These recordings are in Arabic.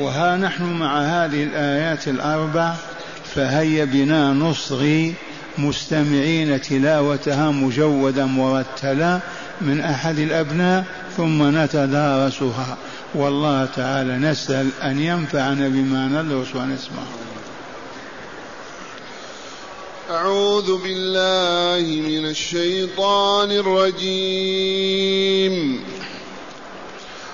وها نحن مع هذه الآيات الأربع فهيا بنا نصغي مستمعين تلاوتها مجودا مرتلا من أحد الأبناء ثم نتدارسها. والله تعالى نسأل أن ينفعنا بما ندرس ونسمع. أعوذ بالله من الشيطان الرجيم.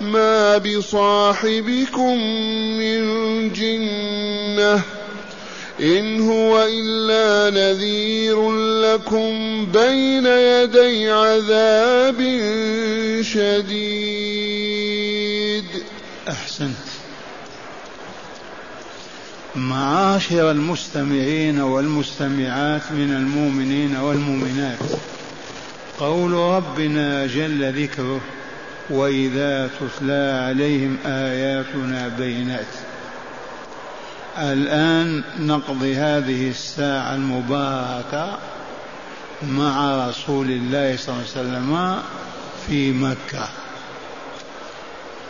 ما بصاحبكم من جنه إن هو إلا نذير لكم بين يدي عذاب شديد. أحسنت. معاشر المستمعين والمستمعات من المؤمنين والمؤمنات قول ربنا جل ذكره وإذا تتلى عليهم آياتنا بينات. الآن نقضي هذه الساعة المباركة مع رسول الله صلى الله عليه وسلم في مكة.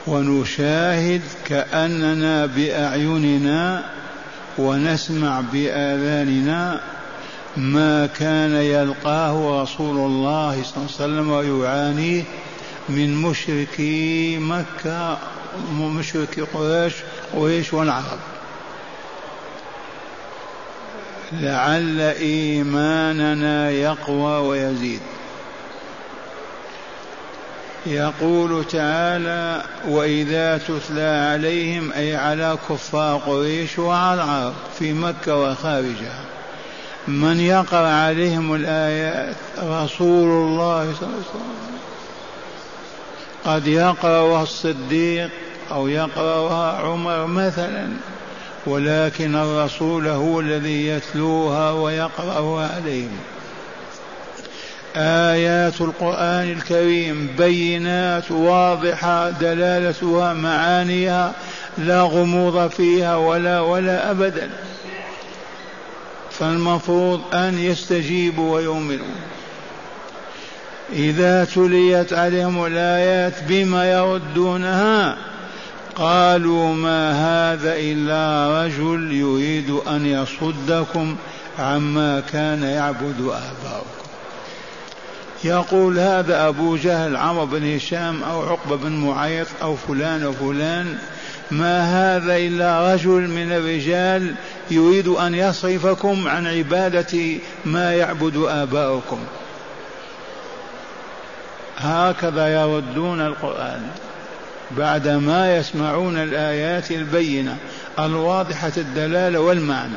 ونشاهد كأننا بأعيننا ونسمع بآذاننا ما كان يلقاه رسول الله صلى الله عليه وسلم ويعانيه من مشركي مكة مشركي قريش قريش والعرب. لعل إيماننا يقوى ويزيد. يقول تعالى وإذا تتلى عليهم أي على كفار قريش وعلى العرب في مكة وخارجها. من يقرأ عليهم الآيات رسول الله صلى الله عليه وسلم. قد يقرأها الصديق أو يقرأها عمر مثلا ولكن الرسول هو الذي يتلوها ويقرأها عليهم. آيات القرآن الكريم بينات واضحة دلالتها معانيها لا غموض فيها ولا ولا أبدا. فالمفروض أن يستجيبوا ويؤمنوا. إذا تليت عليهم الآيات بما يردونها قالوا ما هذا إلا رجل يريد أن يصدكم عما كان يعبد آباؤكم. يقول هذا أبو جهل عمرو بن هشام أو عقبة بن معيط أو فلان وفلان ما هذا إلا رجل من الرجال يريد أن يصرفكم عن عبادة ما يعبد آباؤكم. هكذا يردون القرآن بعدما يسمعون الآيات البينة الواضحة الدلالة والمعنى.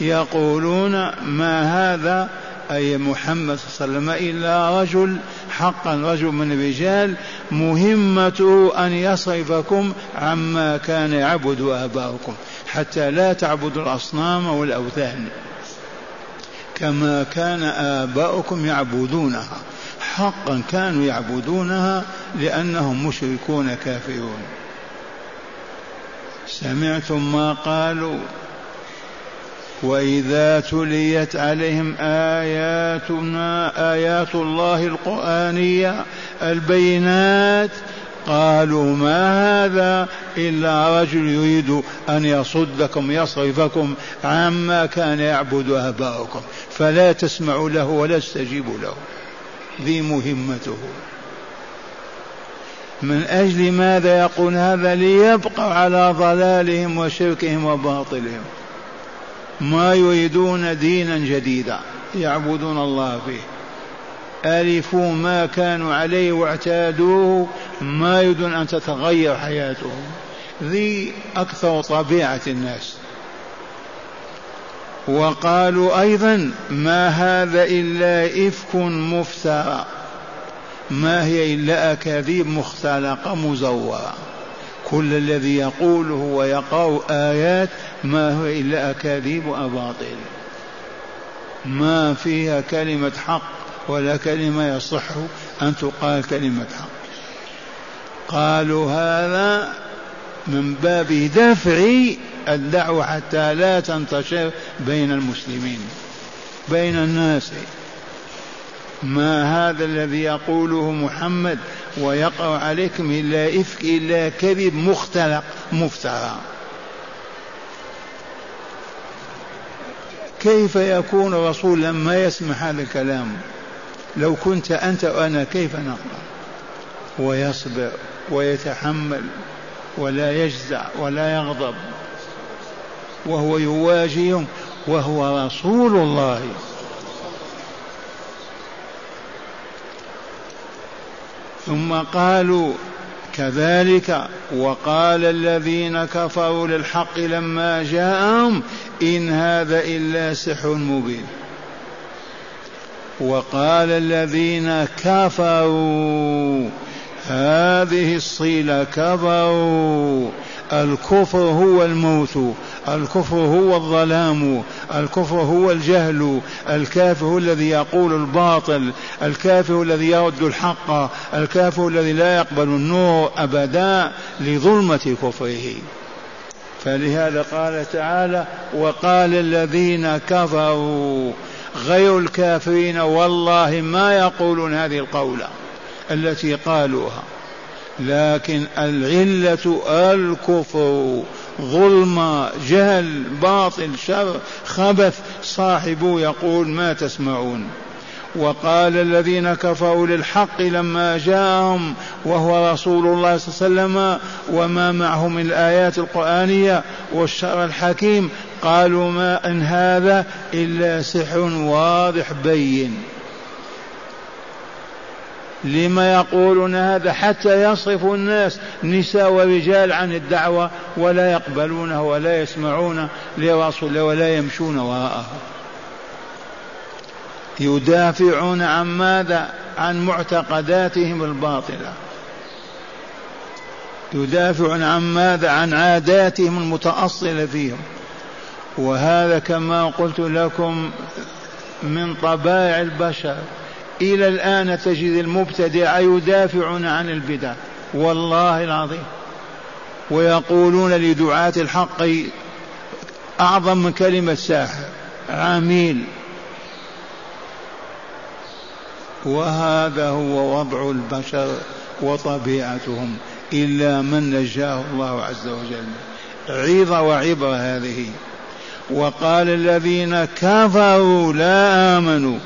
يقولون ما هذا؟ أي محمد صلى الله عليه وسلم إلا رجل حقا رجل من الرجال مهمته أن يصرفكم عما كان يعبد آباؤكم حتى لا تعبدوا الأصنام والأوثان كما كان آباؤكم يعبدونها. حقا كانوا يعبدونها لأنهم مشركون كافرون. سمعتم ما قالوا؟ وإذا تليت عليهم آياتنا آيات الله القرآنية البينات قالوا ما هذا إلا رجل يريد أن يصدكم يصرفكم عما كان يعبد آباؤكم فلا تسمعوا له ولا تستجيبوا له. ذي مهمته. من أجل ماذا يقول هذا ليبقوا على ضلالهم وشركهم وباطلهم؟ ما يريدون دينا جديدا يعبدون الله فيه. ألفوا ما كانوا عليه واعتادوه ما يريدون أن تتغير حياتهم. ذي أكثر طبيعة الناس. وقالوا أيضا ما هذا إلا إفك مفترى. ما هي إلا أكاذيب مختلقة مزورة كل الذي يقوله ويقرأ آيات ما هو إلا أكاذيب وأباطيل. ما فيها كلمة حق ولا كلمة يصح أن تقال كلمة حق. قالوا هذا من باب دفع الدعوة حتى لا تنتشر بين المسلمين بين الناس. ما هذا الذي يقوله محمد ويقع عليكم إلا إفك إلا كذب مختلق مفترى. كيف يكون رسول لما يسمع هذا الكلام؟ لو كنت أنت وأنا كيف نقرأ؟ ويصبر ويتحمل ولا يجزع ولا يغضب. وهو يواجههم وهو رسول الله. ثم قالوا كذلك وقال الذين كفروا للحق لما جاءهم إن هذا إلا سحر مبين. وقال الذين كفروا هذه الصيلة كفروا الكفر هو الموت الكفر هو الظلام الكفر هو الجهل. الكافر الذي يقول الباطل الكافر الذي يرد الحق الكافر الذي لا يقبل النور أبدا لظلمة كفره. فلهذا قال تعالى وقال الذين كفروا غير الكافرين والله ما يقولون هذه القولة. التي قالوها. لكن العلة الكفر ظلم جهل باطل شر خبث. صاحبه يقول ما تسمعون. وقال الذين كفروا للحق لما جاءهم وهو رسول الله صلى الله عليه وسلم وما معه من الآيات القرآنية والشرع الحكيم. قالوا ما إن هذا إلا سحر واضح بين. لما يقولون هذا حتى يصرف الناس نساء ورجال عن الدعوة ولا يقبلونه ولا يسمعون لرسول ولا يمشون وراءه. يدافعون عن ماذا؟ عن معتقداتهم الباطلة. يدافعون عن ماذا؟ عن عاداتهم المتأصلة فيهم. وهذا كما قلت لكم من طبائع البشر. إلى الآن تجد المبتدع يدافعون عن البدع. والله العظيم. ويقولون لدعاة الحق أعظم من كلمة ساحر. عميل. وهذا هو وضع البشر وطبيعتهم. إلا من نجاه الله عز وجل. عظة وعبرة هذه. وقال الذين كفروا لا آمنوا.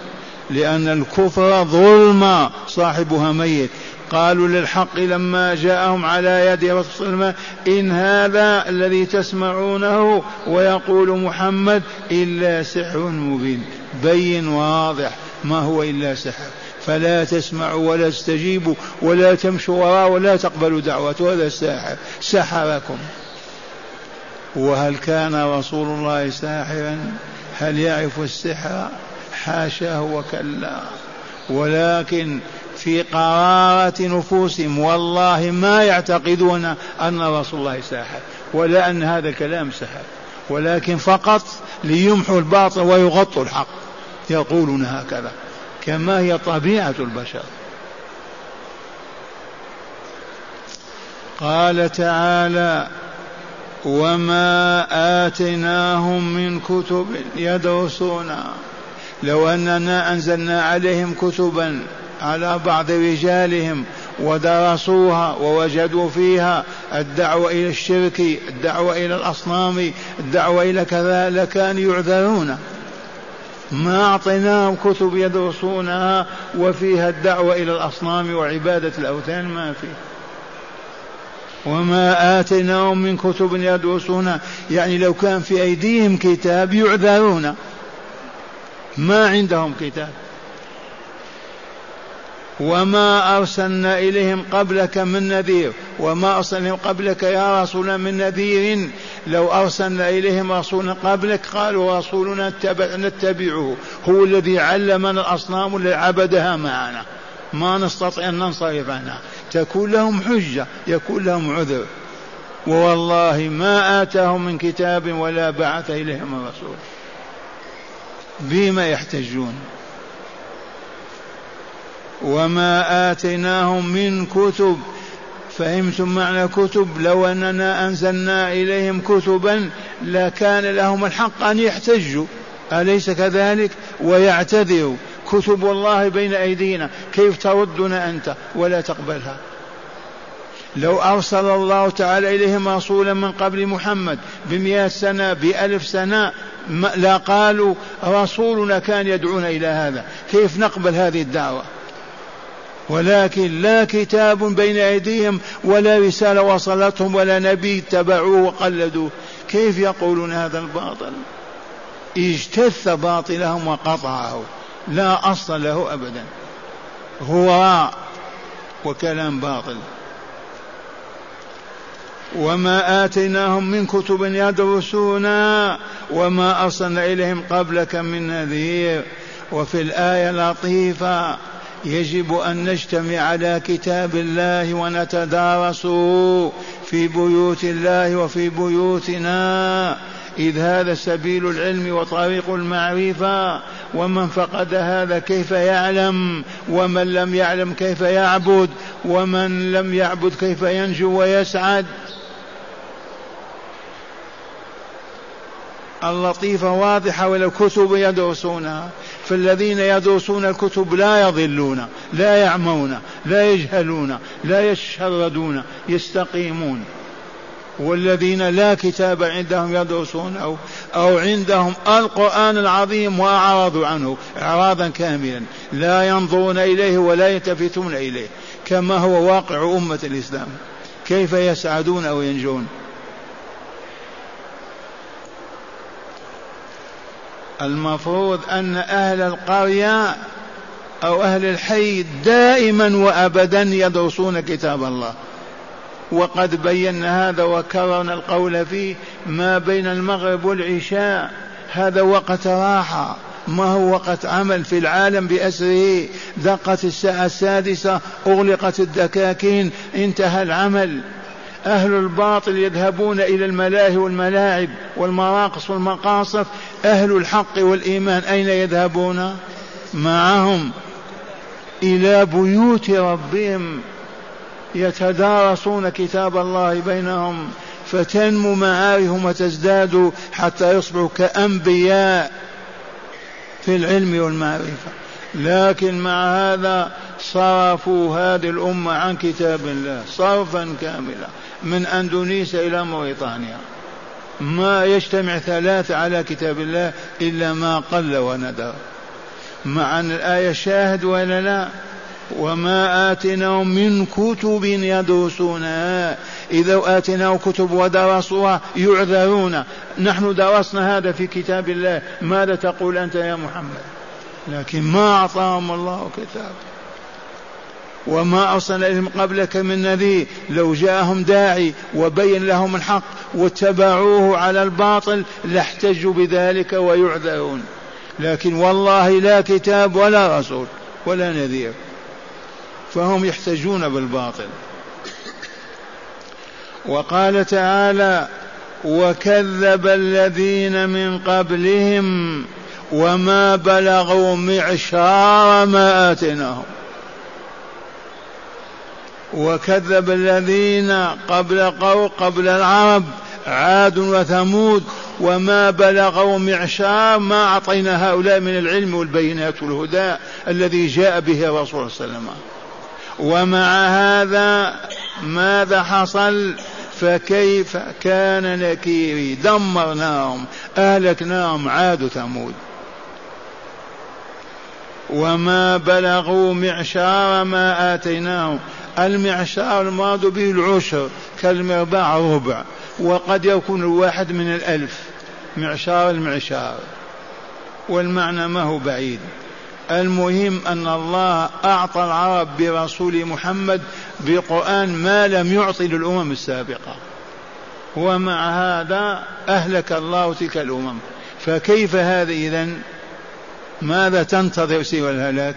لأن الكفر ظلم صاحبها ميت. قالوا للحق لما جاءهم على يد رسول الله إن هذا الذي تسمعونه ويقول محمد إلا سحر مبين. بين واضح ما هو إلا سحر. فلا تسمعوا ولا تستجيبوا ولا تمشوا وراء ولا تقبلوا دعوته هذا الساحر سحركم. وهل كان رسول الله ساحرا؟ هل يعرف السحر؟ حاشاه وكلا. ولكن في قرارة نفوسهم والله ما يعتقدون أن رسول الله ساحر ولا أن هذا الكلام سحر ولكن فقط ليمحوا الباطل ويغطوا الحق. يقولون هكذا. كما هي طبيعة البشر. قال تعالى وما آتيناهم من كتب يدرسونها لو أننا أنزلنا عليهم كتبا على بعض رجالهم ودرسوها ووجدوا فيها الدعوة إلى الشرك الدعوة إلى الأصنام الدعوة إلى كذا لكانوا يعذرون. ما أعطيناهم كتب يدرسونها وفيها الدعوة إلى الأصنام وعبادة الأوثان ما فيه وما آتيناهم من كتب يدرسونها يعني لو كان في أيديهم كتاب يعذرون. ما عندهم كتاب. وما أرسلنا إليهم قبلك من نذير وما أرسلنا قبلك يا رسول من نذير. لو أرسلنا إليهم رسولا قبلك قالوا رسولنا نتبعه. هو الذي علمنا الأصنام الذي عبدها معنا. ما نستطيع أن ننصرف عنها. تكون لهم حجة يكون لهم عذر. ووالله ما آتاهم من كتاب ولا بعث إليهم رسول بما يحتجون وما آتيناهم من كتب فهمتم معنى كتب لو أننا أنزلنا إليهم كتبا لكان لهم الحق أن يحتجوا. أليس كذلك؟ ويعتذروا كتب الله بين أيدينا كيف تردنا أنت؟ ولا تقبلها. لو أرسل الله تعالى إليهم رسولا من قبل محمد بمئة سنة بألف سنة لا قالوا رسولنا كان يدعونا إلى هذا. كيف نقبل هذه الدعوة؟ ولكن لا كتاب بين أيديهم ولا رسالة وصلتهم ولا نبي اتبعوه وقلدوه. كيف يقولون هذا الباطل؟ اجتث باطلهم وقطعه. لا أصل له أبدا. هو وكلام باطل. وما آتيناهم من كتب يدرسونا وما أرسلنا إليهم قبلك من نذير وفي الآية لطيفة يجب أن نجتمع على كتاب الله ونتدارسه في بيوت الله وفي بيوتنا إذ هذا سبيل العلم وطريق المعرفة ومن فقد هذا كيف يعلم ومن لم يعلم كيف يعبد ومن لم يعبد كيف ينجو ويسعد اللطيفة واضحة والكتب يدرسونها فالذين يدرسون الكتب لا يضلون لا يعمون لا يجهلون لا يشردون يستقيمون. والذين لا كتاب عندهم يدرسون أو, أو عندهم القرآن العظيم وأعرضوا عنه إعراضا كاملا لا ينظرون إليه ولا يلتفتون إليه كما هو واقع أمة الإسلام. كيف يسعدون أو ينجون؟ المفروض أن أهل القرية أو أهل الحي دائما وأبدا يدرسون كتاب الله. وقد بينا هذا وكررنا القول فيه ما بين المغرب والعشاء. هذا وقت راحة. ما هو وقت عمل في العالم بأسره؟ دقت الساعة السادسة أغلقت الدكاكين انتهى العمل. أهل الباطل يذهبون إلى الملاهي والملاعب والمراقص والمقاصف. أهل الحق والإيمان أين يذهبون؟ معهم إلى بيوت ربهم يتدارسون كتاب الله بينهم فتنمو معارفهم وتزداد حتى يصبحوا كأنبياء في العلم والمعرفة. لكن مع هذا صرفوا هذه الأمة عن كتاب الله صرفا كاملا. من أندونيسيا إلى موريطانيا ما يجتمع ثلاثة على كتاب الله إلا ما قل وندر مع أن الآية شاهد ولا لا؟ وما آتيناهم من كتب يدرسونها. إذا آتيناه كتب ودرسوها يعذرون. نحن درسنا هذا في كتاب الله. ماذا تقول أنت يا محمد؟ لكن ما أعطاهم الله كتاب. وما أرسلنا إليهم قبلك من نذير. لو جاءهم داعي وبين لهم الحق واتبعوه على الباطل لاحتجوا بذلك ويعذرون. لكن والله لا كتاب ولا رسول ولا نذير. فهم يحتجون بالباطل. وقال تعالى وكذب الذين من قبلهم وما بلغوا معشار ما آتيناهم. وكذب الذين قبل قو قبل العرب عاد وثمود وما بلغوا معشار ما أعطينا هؤلاء من العلم والبينات والهدى الذي جاء به الرسول صلى الله عليه وسلم. ومع هذا ماذا حصل؟ فكيف كان نكيري؟ دمرناهم أهلكناهم عاد ثمود وما بلغوا معشار ما آتيناهم. المعشار المراد به العشر كالمربع ربع وقد يكون الواحد من الألف. معشار المعشار. والمعنى ما هو بعيد. المهم أن الله أعطى العرب برسول محمد بقرآن ما لم يعطي للأمم السابقة. ومع هذا أهلك الله تلك الأمم. فكيف هذا إذن؟ ماذا تنتظر سوى الهلاك؟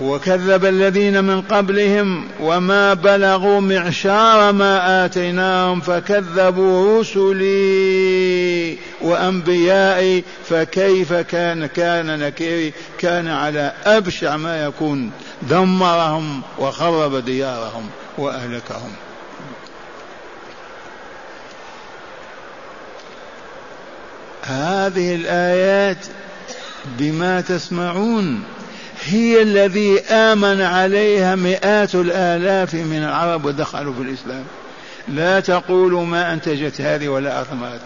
وكذب الذين من قبلهم وما بلغوا معشار ما آتيناهم فكذبوا رسلي وأنبيائي فكيف كان كان نكيري كان على أبشع ما يكون دمرهم وخرب ديارهم وأهلكهم. هذه الآيات بما تسمعون هي الذي آمن عليها مئات الآلاف من العرب ودخلوا في الإسلام. لا تقولوا ما أنتجت هذه ولا أثمرت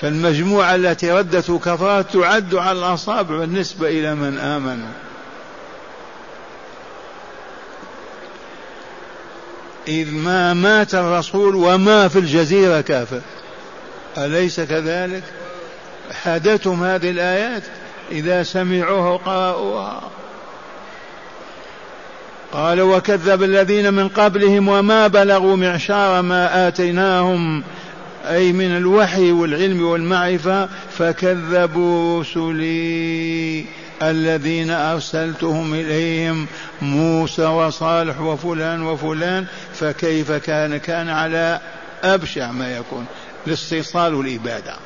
فالمجموعة التي ردت كفرت تعد على الأصابع بالنسبة إلى من آمنوا إذ ما مات الرسول وما في الجزيرة كافر. أليس كذلك؟ حدثهم هذه الآيات؟ إذا سمعوه قرأوها قال وكذب الذين من قبلهم وما بلغوا معشار ما آتيناهم أي من الوحي والعلم والمعرفة فكذبوا رسلي الذين أرسلتهم إليهم موسى وصالح وفلان وفلان فكيف كان؟ كان على أبشع ما يكون الاستيصال والإبادة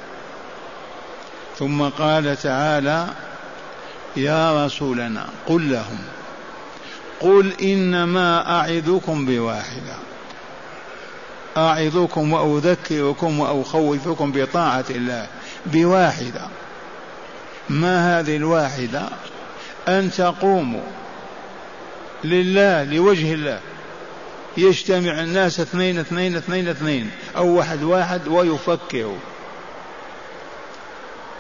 ثم قال تعالى يا رسولنا قل لهم قل إنما أعظكم بواحدة أعظكم وأذكركم وأخوفكم بطاعة الله بواحدة ما هذه الواحدة؟ أن تقوموا لله لوجه الله يجتمع الناس اثنين اثنين اثنين اثنين أو واحد واحد ويفكروا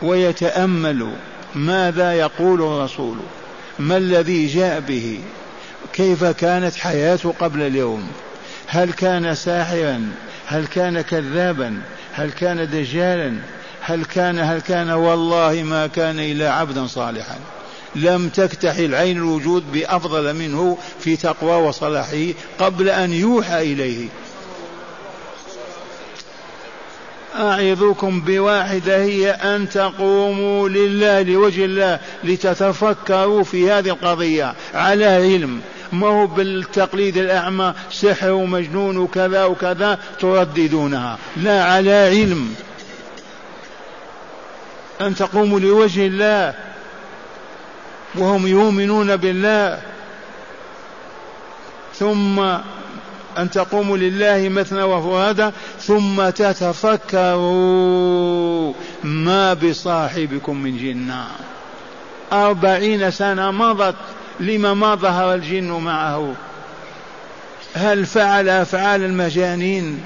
ويتأملوا ماذا يقول الرسول ما الذي جاء به كيف كانت حياته قبل اليوم هل كان ساحرا هل كان كذابا هل كان دجالا هل كان هل كان والله ما كان إلا عبدا صالحا. لم تكتحل عين الوجود بأفضل منه في تقوى وصلاحه قبل أن يوحى إليه. أعظكم بواحدة هي أن تقوموا لله لوجه الله لتتفكروا في هذه القضية. على علم. ما هو بالتقليد الأعمى سحر ومجنون وكذا وكذا ترددونها. لا على علم. أن تقوموا لوجه الله. وهم يؤمنون بالله. ثم أن تقوموا لله مثنى وفرادا ظم تتفكروا ما بصاحبكم من جنة أربعين سنة مضت لما ما ظهر الجن معه؟ هل فعل أفعال المجانين؟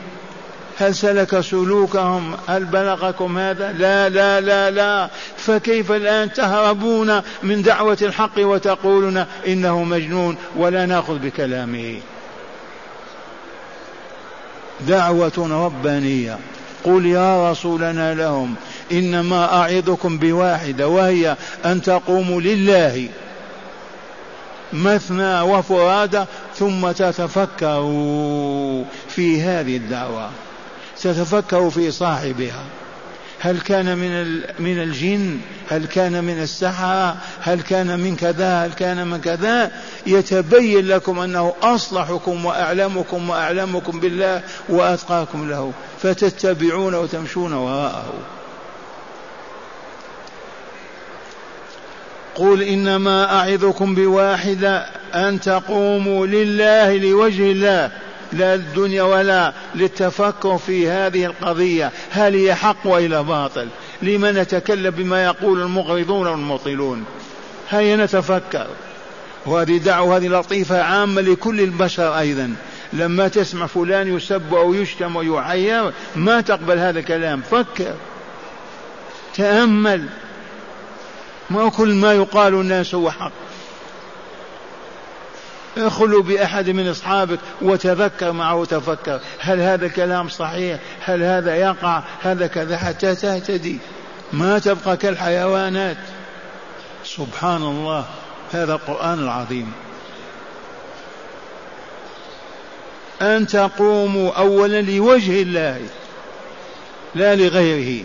هل سلك سلوكهم؟ هل بلغكم هذا؟ لا لا لا لا. فكيف الآن تهربون من دعوة الحق وتقولون إنه مجنون ولا نأخذ بكلامه؟ دعوة ربانية. قل يا رسولنا لهم إنما أعظكم بواحدة وهي أن تقوموا لله. مثنى وفرادى ثم تتفكروا في هذه الدعوة. تتفكروا في صاحبها. هل كان من من الجن؟ هل كان من السحرة؟ هل كان من كذا؟ هل كان من كذا؟ يتبين لكم أنه أصلحكم وأعلمكم وأعلمكم بالله وأتقاكم له فتتبعون وتمشون وراءه. قل إنما أعظكم بواحدة أن تقوموا لله لوجه الله لا للدنيا ولا للتفكر في هذه القضية. هل هي حق وإلى باطل؟ لما نتكلم بما يقول المغرضون والمطيلون هيا نتفكر. وهذه دعوة هذه لطيفة عامة لكل البشر أيضا. لما تسمع فلان يسب أو يشتم ويعير ما تقبل هذا الكلام. فكر. تأمل. ما كل ما يقال الناس هو حق. اخلوا بأحد من أصحابك وتذكر معه وتفكر. هل هذا الكلام صحيح؟ هل هذا يقع؟ هذا كذا؟ حتى تهتدي. ما تبقى كالحيوانات. سبحان الله. هذا القرآن العظيم. أن تقوموا أولا لوجه الله لا لغيره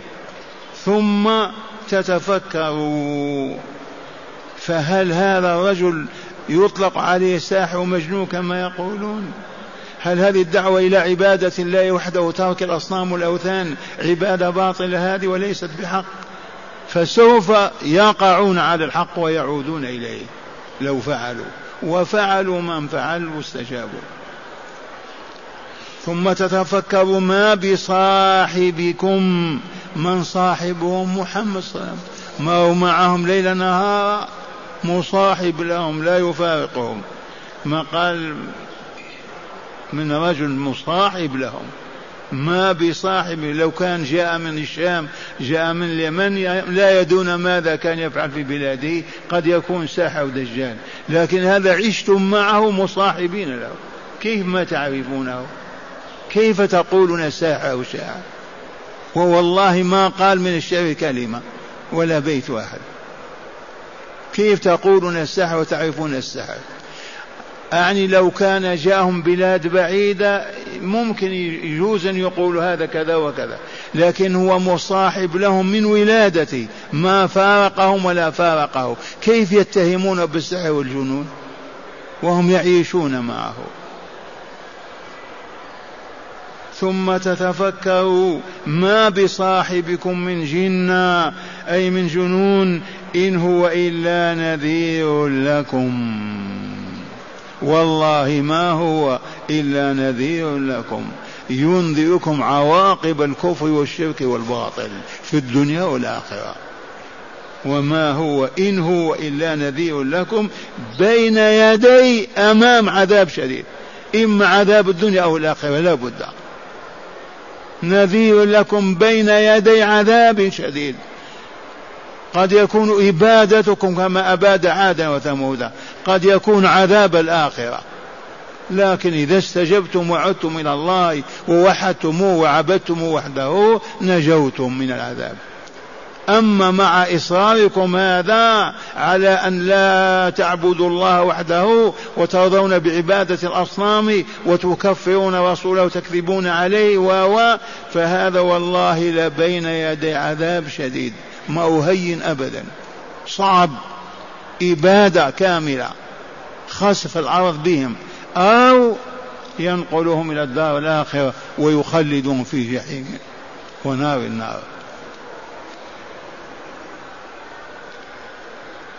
ثم تتفكروا. فهل هذا الرجل يطلق عليه ساحر مجنون كما يقولون. هل هذه الدعوة إلى عبادة الله وحده وترك الأصنام والأوثان عبادة باطلة هذه وليست بحق؟ فسوف يقعون على الحق ويعودون إليه. لو فعلوا. وفعلوا من فعل واستجابوا. ثم تتفكروا ما بصاحبكم من صاحبهم محمد صلى الله عليه وسلم. ما هو معهم ليل نهار؟ مصاحب لهم لا يفارقهم. ما قال من رجل مصاحب لهم. ما بصاحب لو كان جاء من الشام جاء من اليمن لا يدون ماذا كان يفعل في بلاده. قد يكون ساحر دجال. لكن هذا عشتم معه مصاحبين له. كيف ما تعرفونه؟ كيف تقولون ساحر شاعر ووالله ما قال من الشعر كلمة ولا بيت واحد. كيف تقولون السحر وتعرفون السحر؟ أعني لو كان جاءهم بلاد بعيدة ممكن يجوز أن يقول هذا كذا وكذا لكن هو مصاحب لهم من ولادته ما فارقهم ولا فارقه. كيف يتهمون بالسحر والجنون؟ وهم يعيشون معه. ثم تتفكروا ما بصاحبكم من جنة أي من جنون إن هو إلا نذير لكم. والله ما هو إلا نذير لكم. ينذركم عواقب الكفر والشرك والباطل في الدنيا والآخرة. وما هو إن هو إلا نذير لكم بين يدي أمام عذاب شديد. إما عذاب الدنيا أو الآخرة لا بد. نذير لكم بين يدي عذاب شديد. قد يكون إبادتكم كما أباد عادا وثمودا. قد يكون عذاب الآخرة. لكن إذا استجبتم وعدتم إلى الله ووحدتموه وعبدتموه وحده نجوتم من العذاب. أما مع إصراركم هذا على أن لا تعبدوا الله وحده وترضون بعبادة الأصنام وتكفرون رسوله وتكذبون عليه و فهذا والله لبين يدي عذاب شديد ما أهين أبدا. صعب. إبادة كاملة. خسف الأرض بهم. أو ينقلهم إلى الدار الآخرة ويخلدهم في جحيم ونار النار.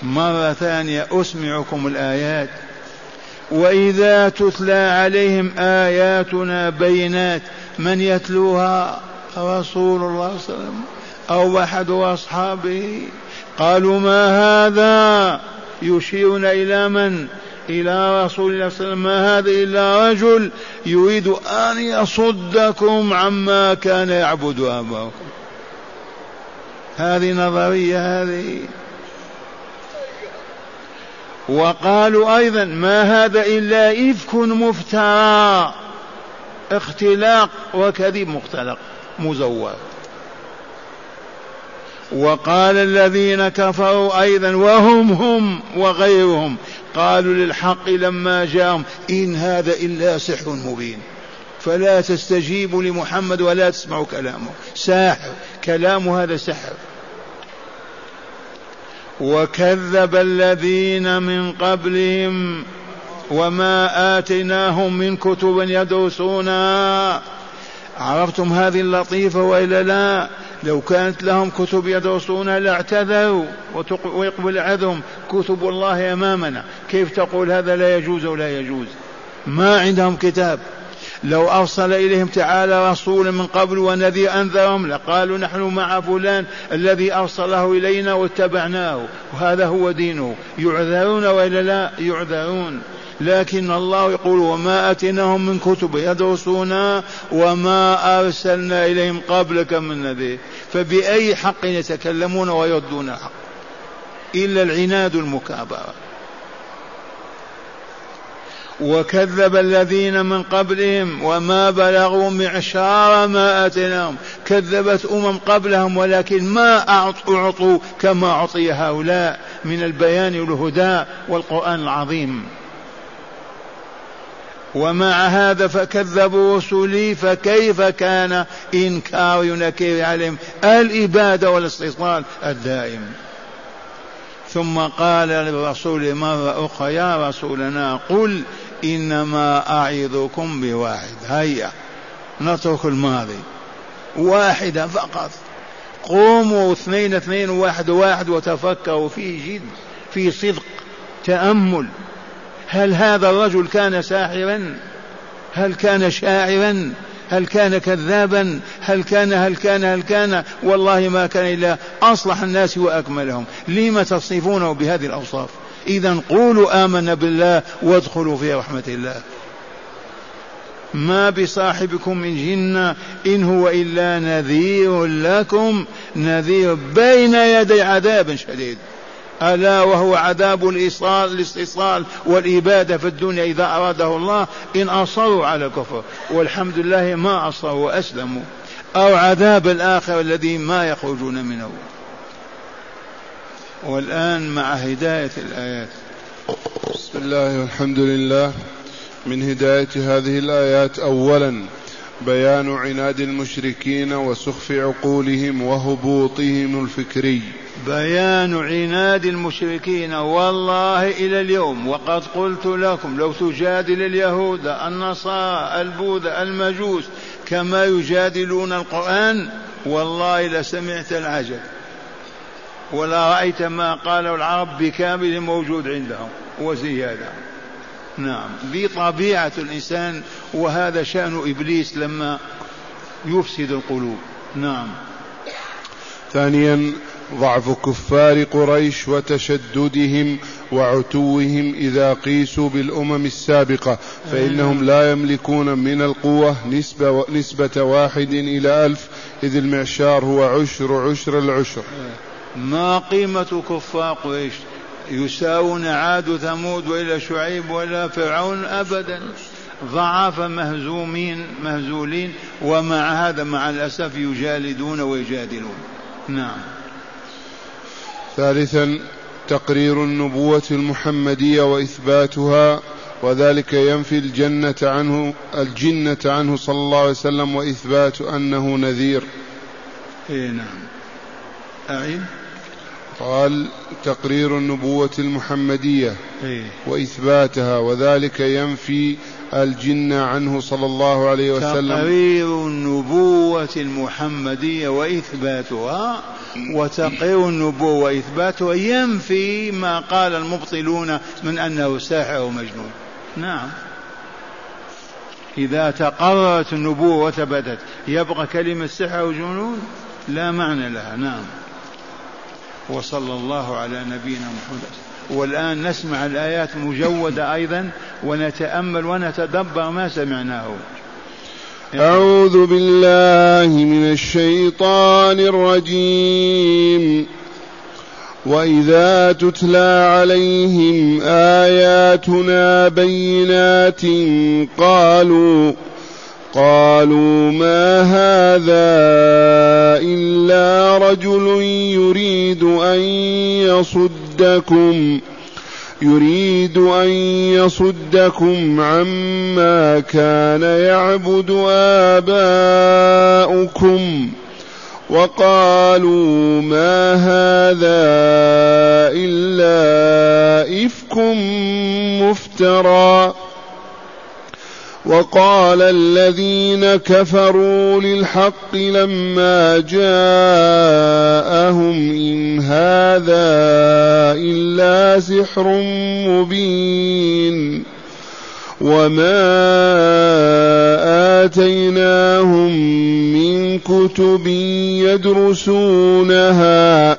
مرة ثانية أسمعكم الآيات. وإذا تتلى عليهم آياتنا بينات من يتلوها؟ رسول الله صلى الله عليه وسلم أو أحد أصحابه. قالوا ما هذا؟ يشيرون إلى من؟ إلى رسول الله صلى الله عليه وسلم. ما هذا إلا رجل يريد أن يصدكم عما كان يعبد آباؤكم. هذه نظرية هذه وقالوا أيضا ما هذا إلا إفك مفترى. اختلاق وكذب مختلق مزور وقال الذين كفروا أيضا وهم هم وغيرهم قالوا للحق لما جاءهم إن هذا إلا سحر مبين. فلا تستجيبوا لمحمد ولا تسمعوا كلامه. ساحر كلامه هذا سحر. وكذب الذين من قبلهم وما آتيناهم من كتب يدرسونها عرفتم هذه اللطيفة وإلا لا؟ لو كانت لهم كتب يدرسونها لاعتذروا ويقبل عذرهم كتب الله أمامنا. كيف تقول هذا لا يجوز ولا يجوز؟ ما عندهم كتاب. لو أرسل إليهم تعالى رسولا من قبل ونذير أنذرهم لقالوا نحن مع فلان الذي أرسله إلينا واتبعناه وهذا هو دينه. يعذرون وإلا لا؟ يعذرون. لكن الله يقول وما أتيناهم من كتب يدرسون وما أرسلنا إليهم قبلك من نذير. فبأي حق يتكلمون ويردون الحق إلا العناد المكابرة. وكذب الذين من قبلهم وما بلغوا معشار ما آتيناهم. كذبت أمم قبلهم ولكن ما أعطوا كما أعطي هؤلاء من البيان والهدى والقرآن العظيم. ومع هذا فكذبوا رسلي فكيف كان إنكار ينكر عليهم الإبادة والاستيصال الدائم. ثم قال للرسول مرة أخرى يا رسولنا قل إنما أعظكم بواحد. هيا نترك الماضي واحدة فقط. قوموا اثنين اثنين واحد واحد وتفكروا في جد في صدق تأمل. هل هذا الرجل كان ساحرا؟ هل كان شاعرا؟ هل كان كذابا؟ هل كان هل كان هل كان؟ والله ما كان إلا أصلح الناس وأكملهم. لم تصفونه بهذه الأوصاف؟ إذا قولوا آمنا بالله وادخلوا في رحمة الله. ما بصاحبكم من جنة إن هو إلا نذير لكم نذير بين يدي عذاب شديد. ألا وهو عذاب الإيصال الاستيصال والإبادة في الدنيا إذا أراده الله إن أصروا على الكفر. والحمد لله ما أصروا وأسلموا. أو عذاب الآخر الذي ما يخرجون منه. والآن مع هداية الآيات. بسم الله والحمد لله. من هداية هذه الآيات أولا بيان عناد المشركين وسخف عقولهم وهبوطهم الفكري. بيان عناد المشركين والله إلى اليوم وقد قلت لكم لو تجادل اليهود النصارى البوذ المجوس كما يجادلون القرآن والله لسمعت العجب. ولا رأيت ما قاله العرب بكامل موجود عندهم وزيادة. نعم. ذي طبيعة الإنسان وهذا شأن إبليس لما يفسد القلوب. نعم. ثانيا ضعف كفار قريش وتشددهم وعتوهم إذا قيسوا بالأمم السابقة فإنهم لا يملكون من القوة نسبة, نسبة واحد إلى ألف إذ المعشار هو عشر عشر العشر. ما قيمة كفار قريش؟ يساوون عاد ثمود وإلى شعيب ولا فرعون أبدا. ضعاف مهزومين مهزولين ومع هذا مع الأسف يجالدون ويجادلون. نعم. ثالثا تقرير النبوة المحمدية وإثباتها وذلك ينفي الجنة عنه الجنة عنه صلى الله عليه وسلم وإثبات أنه نذير. إيه نعم. أعيد قال تقرير النبوة المحمدية إيه؟ وإثباتها وذلك ينفي الجن عنه صلى الله عليه وسلم. تقرير النبوة المحمدية وإثباتها وتقرير النبوة وإثباتها ينفي ما قال المبطلون من أنه ساحر ومجنون نعم. إذا تقررت النبوة وثبتت يبقى كلمة سحر وجنون لا معنى لها. نعم. وصلى الله على نبينا محمد. والآن نسمع الآيات مجودة أيضا ونتأمل ونتدبر ما سمعناه. أعوذ بالله من الشيطان الرجيم. وإذا تتلى عليهم آياتنا بينات قالوا قالوا ما هذا إلا رجل يريد أن يصدكم يريد أن يصدكم عما كان يعبد آباؤكم. وقالوا ما هذا إلا إفك مفترى. وقال الذين كفروا للحق لما جاءهم إن هذا إلا سحر مبين وما آتيناهم من كتب يدرسونها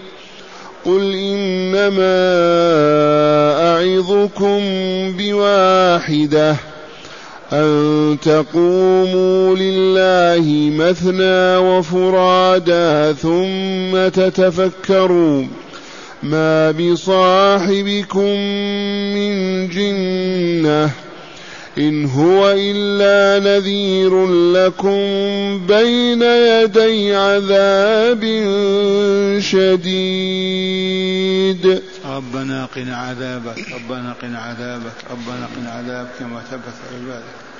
قل إنما أعظكم بواحدة أن تقوموا لله مثنى وفرادا ثم تتفكروا ما بصاحبكم من جنه إن هو إلا نذير لكم بين يدي عذاب شديد. ربنا قنا عذابك ربنا قنا عذابك ربنا قنا عذابك كما ثبت عبادك.